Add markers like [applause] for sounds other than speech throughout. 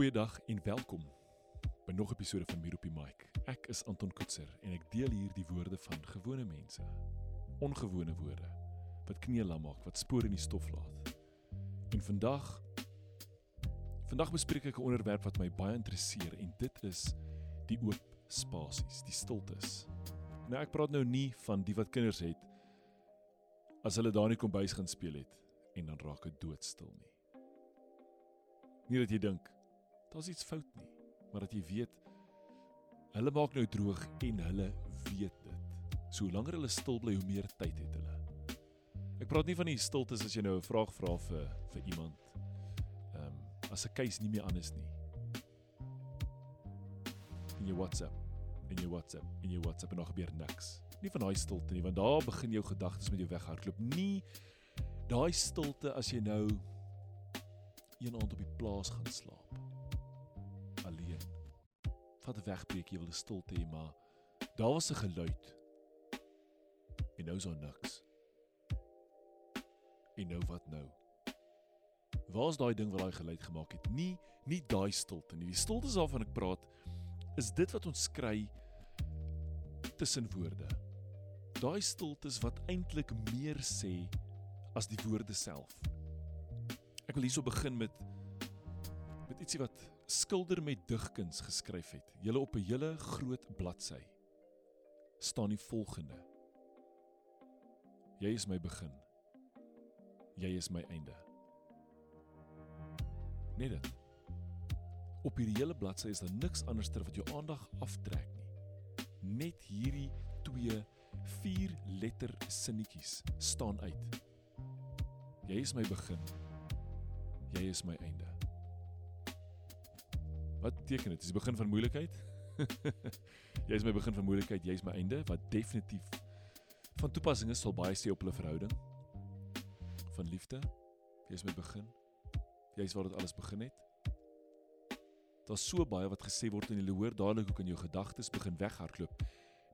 Goeiedag en welkom by nog 'n episode van Mir op die Mic. Ek is Anton Koetser en ek deel hier die woorde van gewone mense. Ongewone woorde wat knie lam maak, wat spore in die stof laat. En vandag vandag bespreek ek 'n onderwerp wat my baie interesseer en dit is die oop spasies, die stiltes. Nou ek praat nou nie van die wat kinders het as hulle daar in die kombuis gaan speel het en dan raak dit doodstil nie. Nie dat jy dink daar's iets fout nie, maar dat jy weet hulle maak nou droog en hulle weet dit. So hoe langer hulle stil bly, hoe meer tyd het hulle. Ek praat nie van die stiltes as jy nou 'n vraag vra vir vir iemand. Ehm um, as 'n keuse nie meer anders nie. In jou WhatsApp, in jou WhatsApp, in jou WhatsApp en nog gebeur niks. Nie van daai stilte nie, want daar begin jou gedagtes met jou weghardloop. Nie daai stilte as jy nou een aand op die plaas gaan slaap. Vat wegbreek, jy wil stilte hê, maar daar was 'n geluid. En nou is daar niks. En nou wat nou? Waar's daai ding wat daai geluid gemaak het? Nie nie daai stilte nie. Die stilte waarvan ek praat is dit wat ons kry tussen woorde. Daai stiltes wat eintlik meer sê as die woorde self. Ek wil hierso begin met met ietsie wat skilder met digkuns geskryf het. Julle op 'n hele groot bladsy staan die volgende: Jy is my begin. Jy is my einde. Net dit. Op hierdie hele bladsy is daar niks anderster wat jou aandag aftrek nie. Net hierdie twee vier letter sinnetjies staan uit. Jy is my begin jy is my einde. Wat beteken dit? Is die begin van moeilikheid? [laughs] jy is my begin van moeilikheid, jy is my einde, wat definitief van toepassing is sal baie sê op 'n verhouding van liefde. Jy is my begin. Jy is waar dit alles begin het. Daar's so baie wat gesê word en jy hoor dadelik hoe kan jou gedagtes begin weghardloop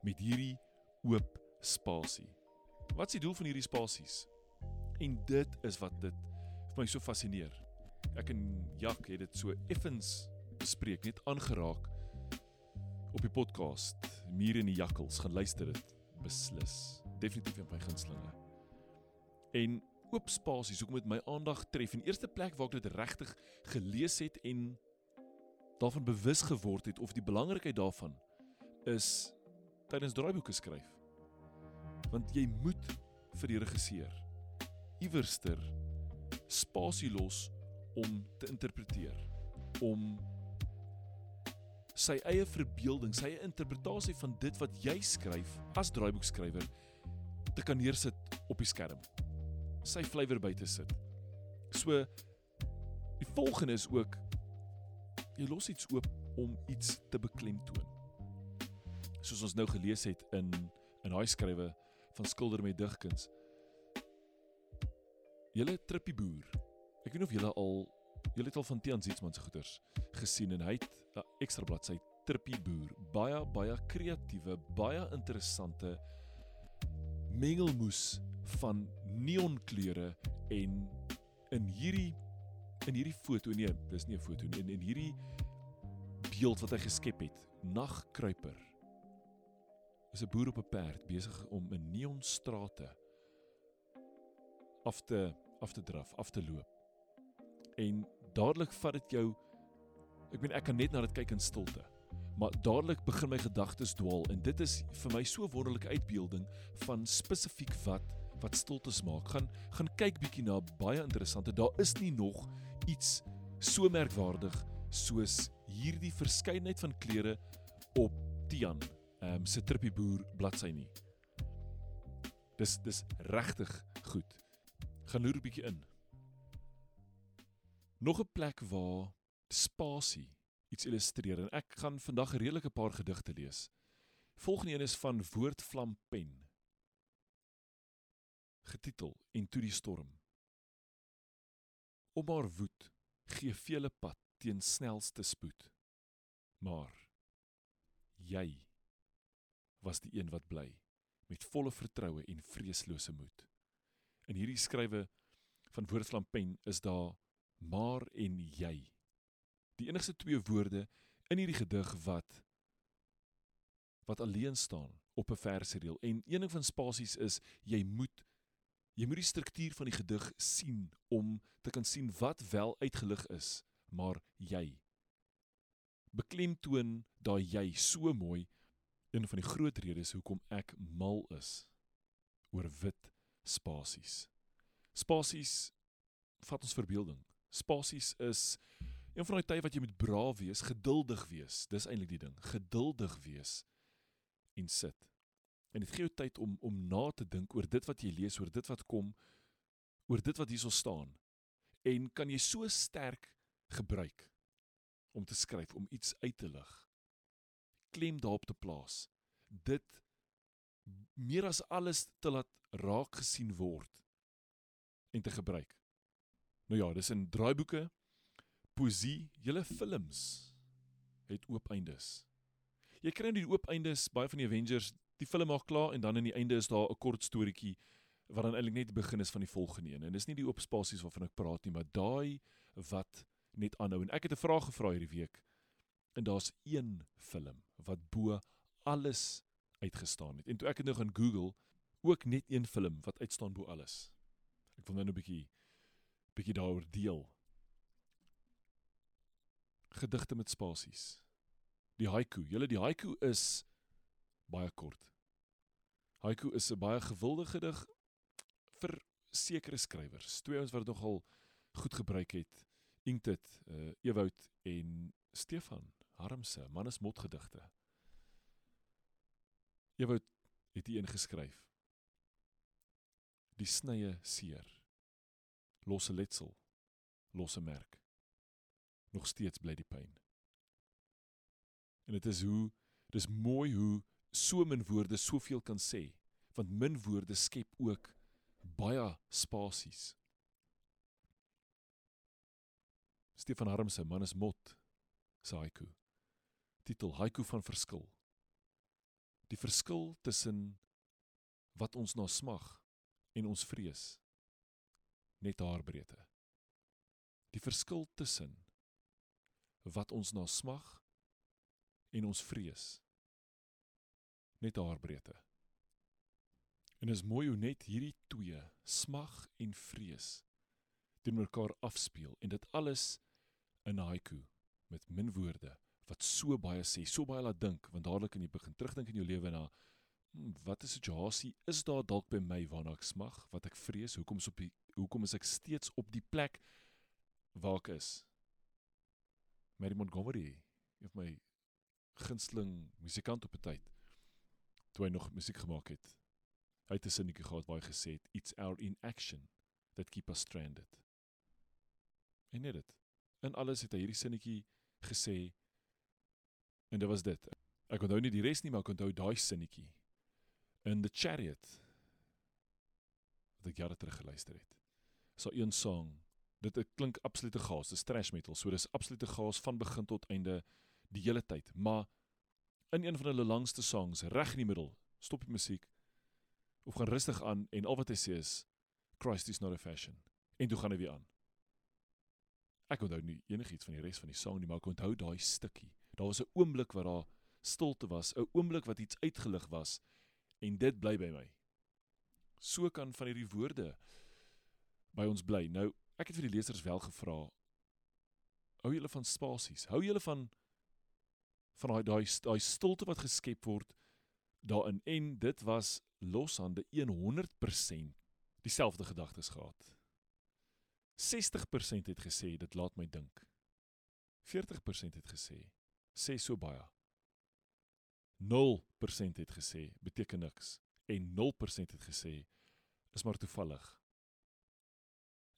met hierdie oop spasie. Wat is die doel van hierdie spasies? En dit is wat dit vir my so fascineer ek en Jak het dit so effens bespreek, net aangeraak op die podcast. Mier in die jakkels, gaan luister dit beslis. Definitief in my gunstelinge. En oop spasies, hoekom dit my aandag tref in eerste plek waar ek dit regtig gelees het en daarvan bewus geword het of die belangrikheid daarvan is tydens draaiboeke skryf. Want jy moet vir die regisseur iewerster spasie los om te interpreteer om sy eie verbeelding, sy eie interpretasie van dit wat jy skryf as draaiboekskrywer te kan neersit op die skerm. Sy flavour by te sit. So die volgende is ook jy los iets oop om iets te beklemtoon. Soos ons nou gelees het in in daai skrywe van skilder met digkuns. Julle trippie boer Ek weet nie of julle al julle het al van Tiaan Zietsman se goeters gesien en hy het 'n ekstra bladsy Trippie Boer, baie baie kreatiewe, baie interessante mengelmoes van neonkleure en in hierdie in hierdie foto nee, dis nie 'n foto nie, in, in hierdie beeld wat hy geskep het, nagkruiper. Is 'n boer op 'n perd besig om 'n neonstrate af te af te draf, af te loop en dadelik vat dit jou ek meen ek kan net na dit kyk in stilte. Maar dadelik begin my gedagtes dwaal en dit is vir my so wonderlike uitbeelding van spesifiek wat wat stiltes maak. Gaan gaan kyk bietjie na baie interessante. Daar is nie nog iets so merkwaardig soos hierdie verskeidenheid van kleure op Tian ehm um, se trippie boer bladsy nie. Dis dis regtig goed. Gaan loer 'n bietjie in. Nog 'n plek waar spasie iets illustreer en ek gaan vandag 'n redelike paar gedigte lees. Volgende een is van Woordvlam Pen. Getitel En toe die storm. Om haar woed gee vele pad teen snelste spoed. Maar jy was die een wat bly met volle vertroue en vreeslose moed. In hierdie skrywe van Woordvlam Pen is daar maar en jy Die enigste twee woorde in hierdie gedig wat wat alleen staan op 'n versreël en een ding van spasies is jy moet jy moet die struktuur van die gedig sien om te kan sien wat wel uitgelig is maar jy beklemtoon daai jy so mooi een van die groot redes hoekom ek mal is oor wit spasies. Spasies vat ons verbeelding. Spasies is een van daai tye wat jy moet braaf wees geduldig wees dis eintlik die ding geduldig wees en sit. En dit gee jou tyd om om na te dink oor dit wat jy lees, oor dit wat kom, oor dit wat hierso staan. En kan jy so sterk gebruik om te skryf, om iets uit te lig. Klem daarop te plaas. Dit meer as alles te laat raak gesien word en te gebruik. Nou ja, dis in draaiboeke, poesie, julle films het oop eindes jy kry net die oop eindes baie van die Avengers, die film maak klaar en dan in die einde is daar 'n kort storieetjie wat dan eintlik net die begin is van die volgende een. En dis nie die oop spasies waarvan ek praat nie, maar daai wat net aanhou. En ek het 'n vraag gevra hierdie week. En daar's een film wat bo alles uitgestaan het. En toe ek dit nou gaan Google, ook net een film wat uitstaan bo alles. Ek wil nou 'n bietjie bietjie daaroor deel. Gedigte met spasies die haiku. Julle die haiku is baie kort. Haiku is 'n baie gewilde gedig vir sekere skrywers. Twee ouens wat dit nogal goed gebruik het. Inktit, uh Ewoud en Stefan Harmse, mannes motgedigte. Ewoud het hier ingeskryf. Die snye seer. Losse letsel. Losse merk. Nog steeds bly die pyn. En dit is hoe dis mooi hoe so min woorde soveel kan sê, want min woorde skep ook baie spasies. Stefan Harm se man is mot se haiku. Titel haiku van verskil. Die verskil tussen wat ons na smag en ons vrees net haarbreedte. Die verskil tussen wat ons na smag en ons vrees net haar breedte. En is mooi hoe net hierdie twee smag en vrees teenoor mekaar afspeel en dit alles in haiku met min woorde wat so baie sê, so baie laat dink, want dadelik kan jy begin terugdink in jou lewe na hmm, wat 'n situasie is daar dalk by my waarna ek smag, wat ek vrees, hoekom is op die hoekom is ek steeds op die plek waar ek is? Mary Montgomery, of my gunsteling musikant op 'n tyd toe hy nog musiek gemaak het. Hy het 'n sinnetjie gehad waar hy gesê het it's our inaction that keep us stranded. En net dit. In alles het hy hierdie sinnetjie gesê en dit was dit. Ek onthou nie die res nie, maar ek onthou daai sinnetjie in the chariot wat ek jare terug geluister het. So een song. Dit klink absolute gas, dis thrash metal. So dis absolute gas van begin tot einde die hele tyd, maar in een van hulle langste songs, reg in die middel, stop die musiek of gaan rustig aan en al wat hy sê is Christ is not a fashion. En toe gaan hy weer aan. Ek onthou nie enigiets van die res van die song nie, maar ek onthou daai stukkie. Daar was 'n oomblik waar daar stilte was, 'n oomblik wat iets uitgelig was en dit bly by my. So kan van hierdie woorde by ons bly. Nou, ek het vir die lesers wel gevra hou julle van spasies? Hou julle van van daai daai daai stilte wat geskep word daarin en dit was loshande 100% dieselfde gedagtes gehad. 60% het gesê dit laat my dink. 40% het gesê sê so baie. 0% het gesê beteken niks en 0% het gesê is maar toevallig.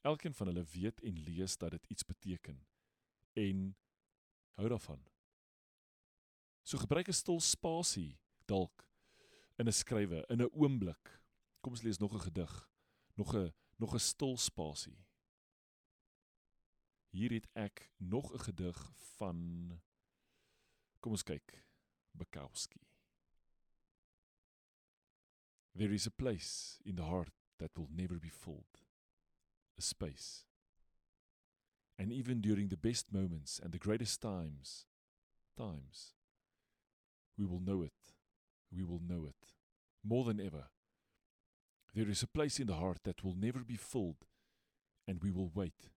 Elkeen van hulle weet en lees dat dit iets beteken en hou daarvan. So gebruik 'n stil spasie dalk in 'n skrywe, in 'n oomblik. Kom ons lees nog 'n gedig. Nog 'n nog 'n stil spasie. Hier het ek nog 'n gedig van Kom ons kyk. Bukowski. There is a place in the heart that will never be filled. A space. And even during the best moments and the greatest times, times, we will know it. We will know it more than ever. There is a place in the heart that will never be filled, and we will wait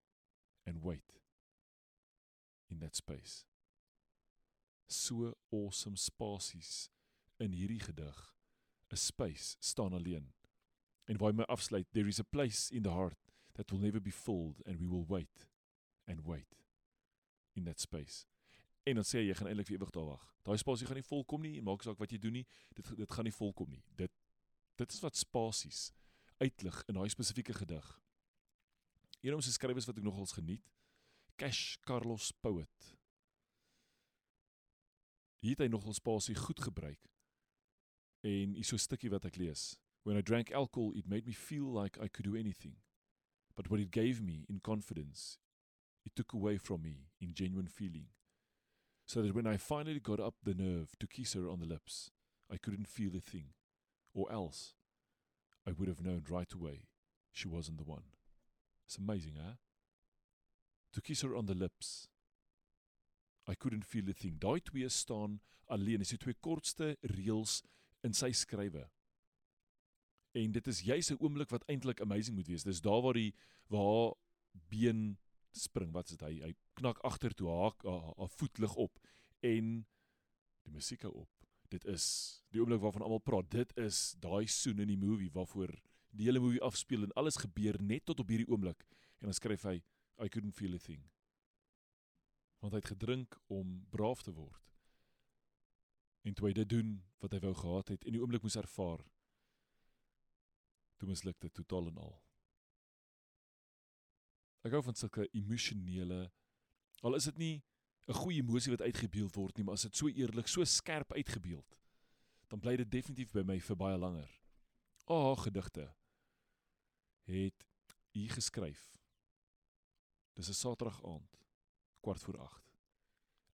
and wait in that space. So awesome spasies in hierdie gedig. 'n Space staan alleen. En waar my afsluit, there is a place in the heart that will never be filled and we will wait and wait in that space. En dan sê jy gaan eintlik vir ewig daar wag. Daai spasie gaan nie volkom nie, maak saak wat jy doen nie, dit dit gaan nie volkom nie. Dit dit is wat spasies uitlig in daai spesifieke gedig. Een van sy skrywers wat ek nogals geniet, Cash Carlos Poet. Hier het hy nogal spasie goed gebruik. En hier so 'n stukkie wat ek lees. When I drank alcohol, it made me feel like I could do anything. But what it gave me in confidence, it took away from me in genuine feeling. So that when I finally got up the nerve to kiss her on the lips, I couldn't feel a thing. Or else, I would have known right away she wasn't the one. It's amazing, eh? To kiss her on the lips. I couldn't feel a thing. Daai twee staan alleen. Dis die twee kortste reëls in sy skrywe. En dit is juis 'n oomblik wat eintlik amazing moet wees. Dis daar waar die waar been spring. Wat is dit? Hy hy knak agtertoe, haar haar voet lig op en die musiek hou op. Dit is die oomblik waarvan almal praat. Dit is daai soen in die movie waarvoor die hele movie afspeel en alles gebeur net tot op hierdie oomblik. En dan skryf hy I couldn't feel a thing. Want hy het gedrink om braaf te word. En toe hy dit doen wat hy wou gehad het en die oomblik moes ervaar, toe misluk dit totaal en al. Ek hou van sulke emosionele al is dit nie 'n goeie emosie wat uitgebeeld word nie, maar as dit so eerlik, so skerp uitgebeeld, dan bly dit definitief by my vir baie langer. Ag, oh, gedigte het u geskryf. Dis 'n Saterdag aand, kwart voor 8.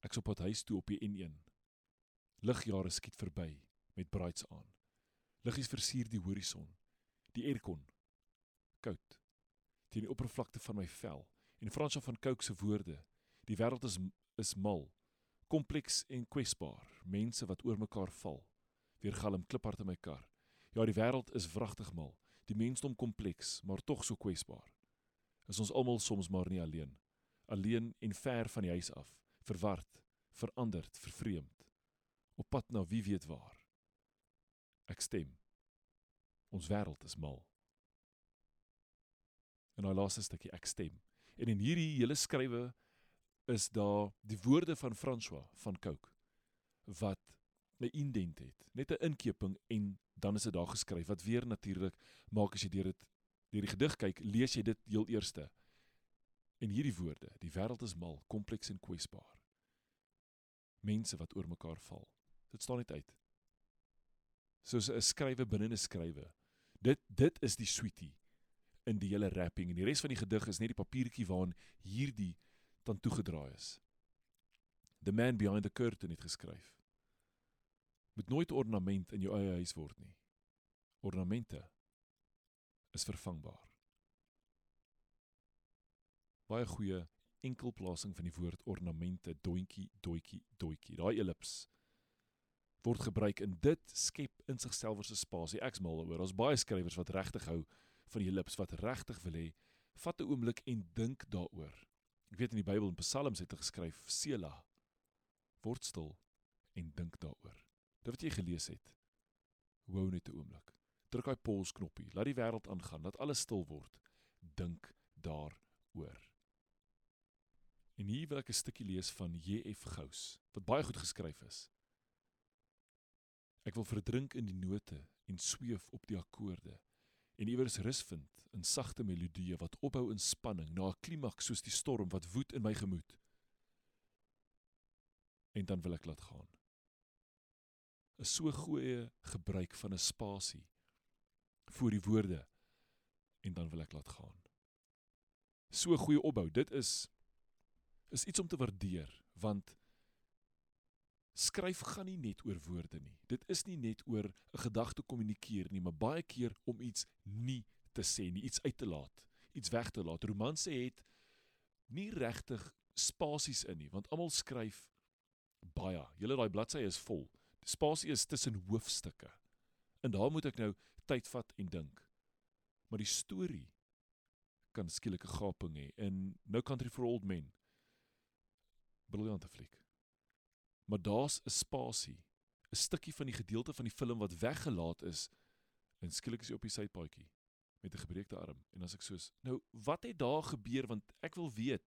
Ek's op pad huis toe op die N1. Ligjare skiet verby met braids aan. Liggies versier die horison die aircon. Koud. Teen die oppervlakte van my vel. En Fransjo van Cooke se woorde. Die wêreld is is mal. Kompleks en kwesbaar. Mense wat oor mekaar val. Weer galm kliphard in my kar. Ja die wêreld is wragtig mal. Die mensdom kompleks maar tog so kwesbaar. Is ons almal soms maar nie alleen. Alleen en ver van die huis af. Verward veranderd vervreemd. Op pad na wie weet waar. Ek stem Ons wêreld is mal. En daai laaste stukkie ek stem. En in hierdie hele skrywe is daar die woorde van François van Cooke wat 'n indent het, net 'n inkeping en dan is dit daar geskryf wat weer natuurlik maak as jy deur dit deur die gedig kyk, lees jy dit heel eerste. En hierdie woorde, die wêreld is mal, kompleks en kwesbaar. Mense wat oor mekaar val. Dit staan net uit. Soos 'n skrywe binne 'n skrywe. Dit dit is die sweetie in die hele rapping en die res van die gedig is net die papiertjie waarin hierdie dan toegedraai is. The man behind the curtain het geskryf. Moet nooit ornament in jou eie huis word nie. Ornamente is vervangbaar. Baie goeie enkelplasing van die woord ornamente, doentjie, doetjie, doetjie. Daai ellips word gebruik en dit skep in sigself 'n spasie. Ek's mal oor. Daar's baie skrywers wat regtig hou van die lips wat regtig wil hê, vat 'n oomblik en dink daaroor. Ek weet in die Bybel in Psalms het hy geskryf Sela word stil en dink daaroor. Dit wat jy gelees het. Hou net 'n oomblik. Druk daai pause knoppie. Laat die wêreld aangaan. Laat alles stil word. Dink daaroor. En hier wil ek 'n stukkie lees van J.F. Gous wat baie goed geskryf is. Ek wil verdrink in die note en sweef op die akkoorde en iewers rus vind in sagte melodieë wat opbou in spanning na 'n klimaks soos die storm wat woed in my gemoed. En dan wil ek laat gaan. 'n So goeie gebruik van 'n spasie voor die woorde en dan wil ek laat gaan. So goeie opbou. Dit is is iets om te waardeer want skryf gaan nie net oor woorde nie. Dit is nie net oor 'n gedagte kommunikeer nie, maar baie keer om iets nie te sê nie, iets uit te laat, iets weg te laat. Romanse het nie regtig spasies in nie, want almal skryf baie. Julle daai bladsy is vol. Die spasie is tussen hoofstukke. En daar moet ek nou tyd vat en dink. Maar die storie kan skielike gaping hê in No Country for Old Men. Briljante fliek. Maar daar's 'n spasie, 'n stukkie van die gedeelte van die film wat weggelaat is. En skielik is hy op die sypaadjie met 'n gebreekte arm. En as ek soos nou wat het daar gebeur? Want ek wil weet.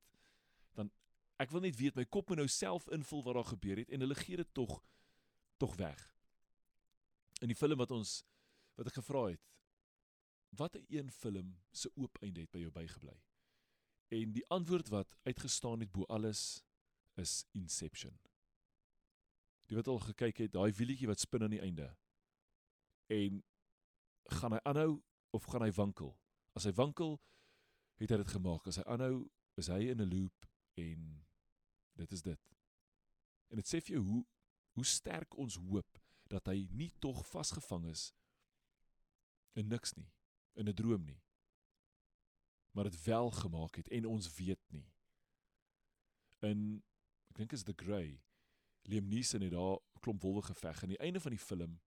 Dan ek wil net weet my kop moet nou self invul wat daar gebeur het en hulle gee dit tog tog weg. In die film wat ons wat ek gevra het watter een film se oop einde het by jou bygebly? En die antwoord wat uitgestaan het bo alles is inception die wat al gekyk het daai wielietjie wat spin aan die einde en gaan hy aanhou of gaan hy wankel? As hy wankel, het hy dit gemaak. As hy aanhou, is hy in 'n loop en dit is dit. En dit sê vir jou hoe hoe sterk ons hoop dat hy nie tog vasgevang is in niks nie, in 'n droom nie. Maar dit wel gemaak het en ons weet nie. In ek dink is The Grey Liam Neeson het daar klomp wolwe geveg aan die einde van die film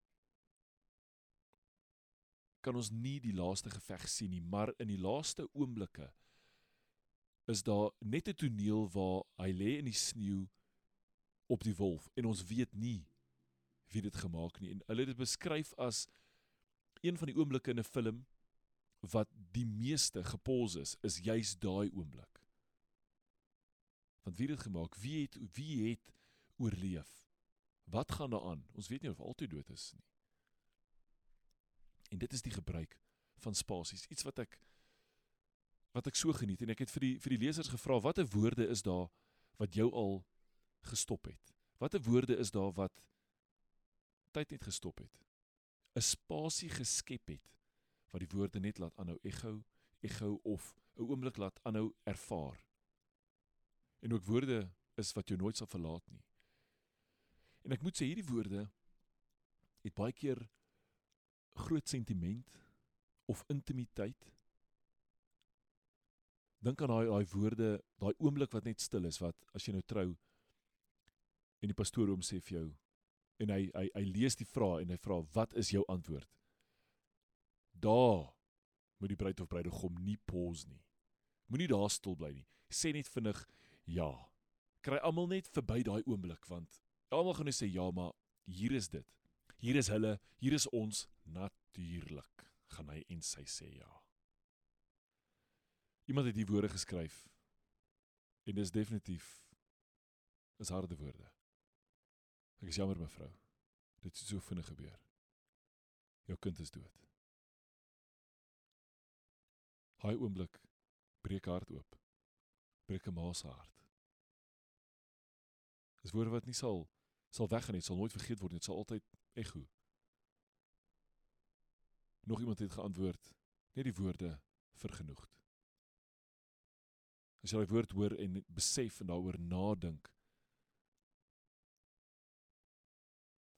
kan ons nie die laaste geveg sien nie, maar in die laaste oomblikke is daar net 'n toneel waar hy lê in die sneeu op die wolf en ons weet nie wie dit gemaak nie en hulle het dit beskryf as een van die oomblikke in 'n film wat die meeste gepause is is juis daai oomblik. Want wie het dit gemaak? Wie het wie het oorleef? Wat gaan daar aan? Ons weet nie of altyd dood is nie. En dit is die gebruik van spasies, iets wat ek wat ek so geniet en ek het vir die vir die lesers gevra watter woorde is daar wat jou al gestop het. Watter woorde is daar wat tyd net gestop het. 'n Spasie geskep het wat die woorde net laat aanhou echo, echo of 'n oomblik laat aanhou ervaar. En ook woorde is wat jou nooit sal verlaat nie. En ek moet sê hierdie woorde het baie keer groot sentiment of intimiteit. Dink aan daai daai woorde, daai oomblik wat net stil is wat as jy nou trou en die pastoor hom sê vir jou en hy hy hy lees die vraag en hy vra wat is jou antwoord? Daar moet die bruid of bruidegom nie pause nie. Moenie daar stil bly nie. Sê net vinnig ja. Kry almal net verby daai oomblik want almal gaan net sê ja, maar hier is dit. Hier is hulle, hier is ons natuurlik, gaan hy en sy sê ja. Iemand het die woorde geskryf. En dis definitief is harde woorde. Ek is jammer mevrou. Dit het so vinnig gebeur. Jou kind is dood. Hy oomblik breek hart oop. Breek 'n ma se hart. Dis woorde wat nie sal sal weggaan nie, sal nooit vergeet word nie, dit sal altyd Ego. Nog iemand het geantwoord, net die woorde vergenoegd. As jy daai woord hoor en besef en daaroor nadink,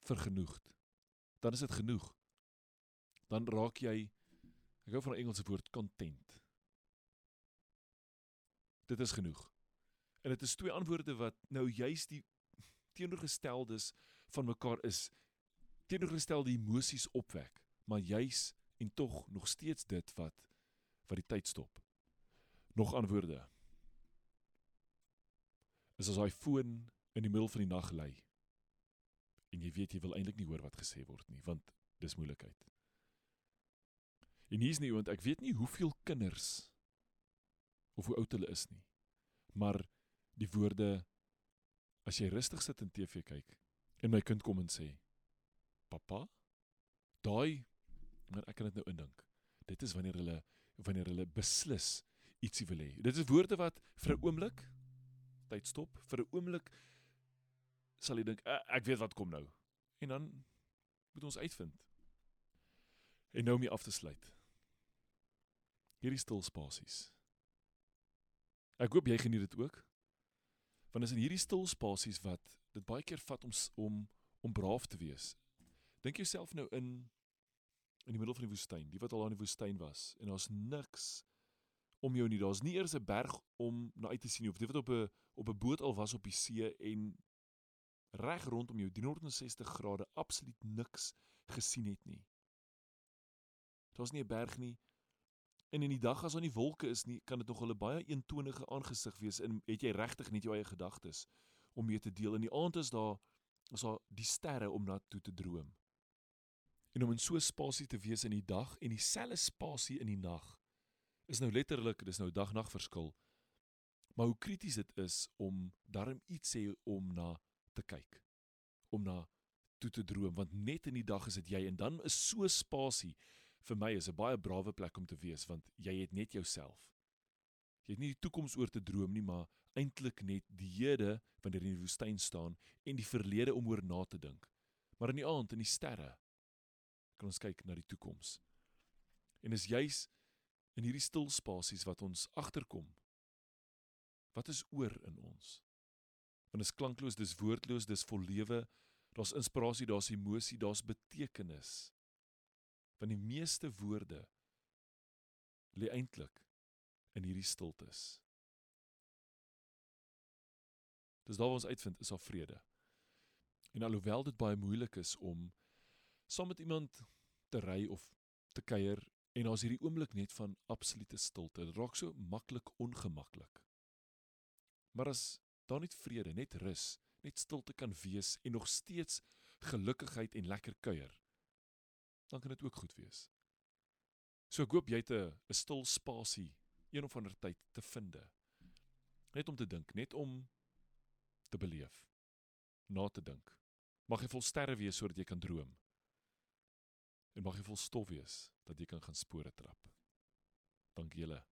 vergenoegd, dan is dit genoeg. Dan raak jy ek hou van 'n Engelse woord content. Dit is genoeg. En dit is twee antwoorde wat nou juis die teenoorgesteldes van mekaar is teenoorgestelde emosies opwek, maar juis en tog nog steeds dit wat wat die tyd stop. Nog antwoorde. Is as hy foon in die middel van die nag lê. En jy weet jy wil eintlik nie hoor wat gesê word nie, want dis moeilikheid. En hier's nie want ek weet nie hoeveel kinders of hoe oud hulle is nie. Maar die woorde as jy rustig sit en TV kyk en my kind kom en sê pappa daai maar ek kan dit nou indink dit is wanneer hulle wanneer hulle beslis ietsie wil hê. Dit is woorde wat vir 'n oomblik tyd stop vir 'n oomblik sal jy dink ek weet wat kom nou. En dan moet ons uitvind en nou om jy af te sluit. Hierdie stil spasies ek hoop jy geniet dit ook want is in hierdie stil spasies wat dit baie keer vat om om om braaf te wees Dink jouself nou in in die middel van die woestyn, die wat al aan die woestyn was en daar's niks om jou nie. Daar's nie eers 'n berg om na uit te sien nie. Of jy wat op 'n op 'n boot al was op die see en reg rondom jou 360 grade absoluut niks gesien het nie. Daar's nie 'n berg nie. En in die dag as daar nie wolke is nie, kan dit nog 'n baie eentonige aangesig wees en het jy regtig net jou eie gedagtes om mee te deel. In die aand is daar is daar die sterre om na toe te droom. En om in so 'n spasie te wees in die dag en dieselfde spasie in die nag is nou letterlik, dis nou dag-nag verskil. Maar hoe krities dit is om darm iets sê om na te kyk. Om na toe te droom want net in die dag is dit jy en dan is so spasie vir my is 'n baie brawe plek om te wees want jy het net jouself. Jy het nie die toekoms oor te droom nie, maar eintlik net die hede wanneer jy in die woestyn staan en die verlede om oor na te dink. Maar in die aand in die sterre kan ons kyk na die toekoms. En is juis in hierdie stil spasies wat ons agterkom. Wat is oor in ons? Want is klankloos, dis woordloos, dis vol lewe. Daar's inspirasie, daar's emosie, daar's betekenis. Want die meeste woorde lê eintlik in hierdie stiltes. Dis daar waar ons uitvind is daar vrede. En alhoewel dit baie moeilik is om saam met iemand te ry of te kuier En daar's hierdie oomblik net van absolute stilte. Dit raak so maklik ongemaklik. Maar as daar net vrede, net rus, net stilte kan wees en nog steeds gelukigheid en lekker kuier, dan kan dit ook goed wees. So ek hoop jy het 'n 'n stil spasie een of ander tyd te vind. Net om te dink, net om te beleef, na te dink. Mag jy vol sterre wees sodat jy kan droom en mag jy vol stof wees dat jy kan gaan spore trap. Dankie julle.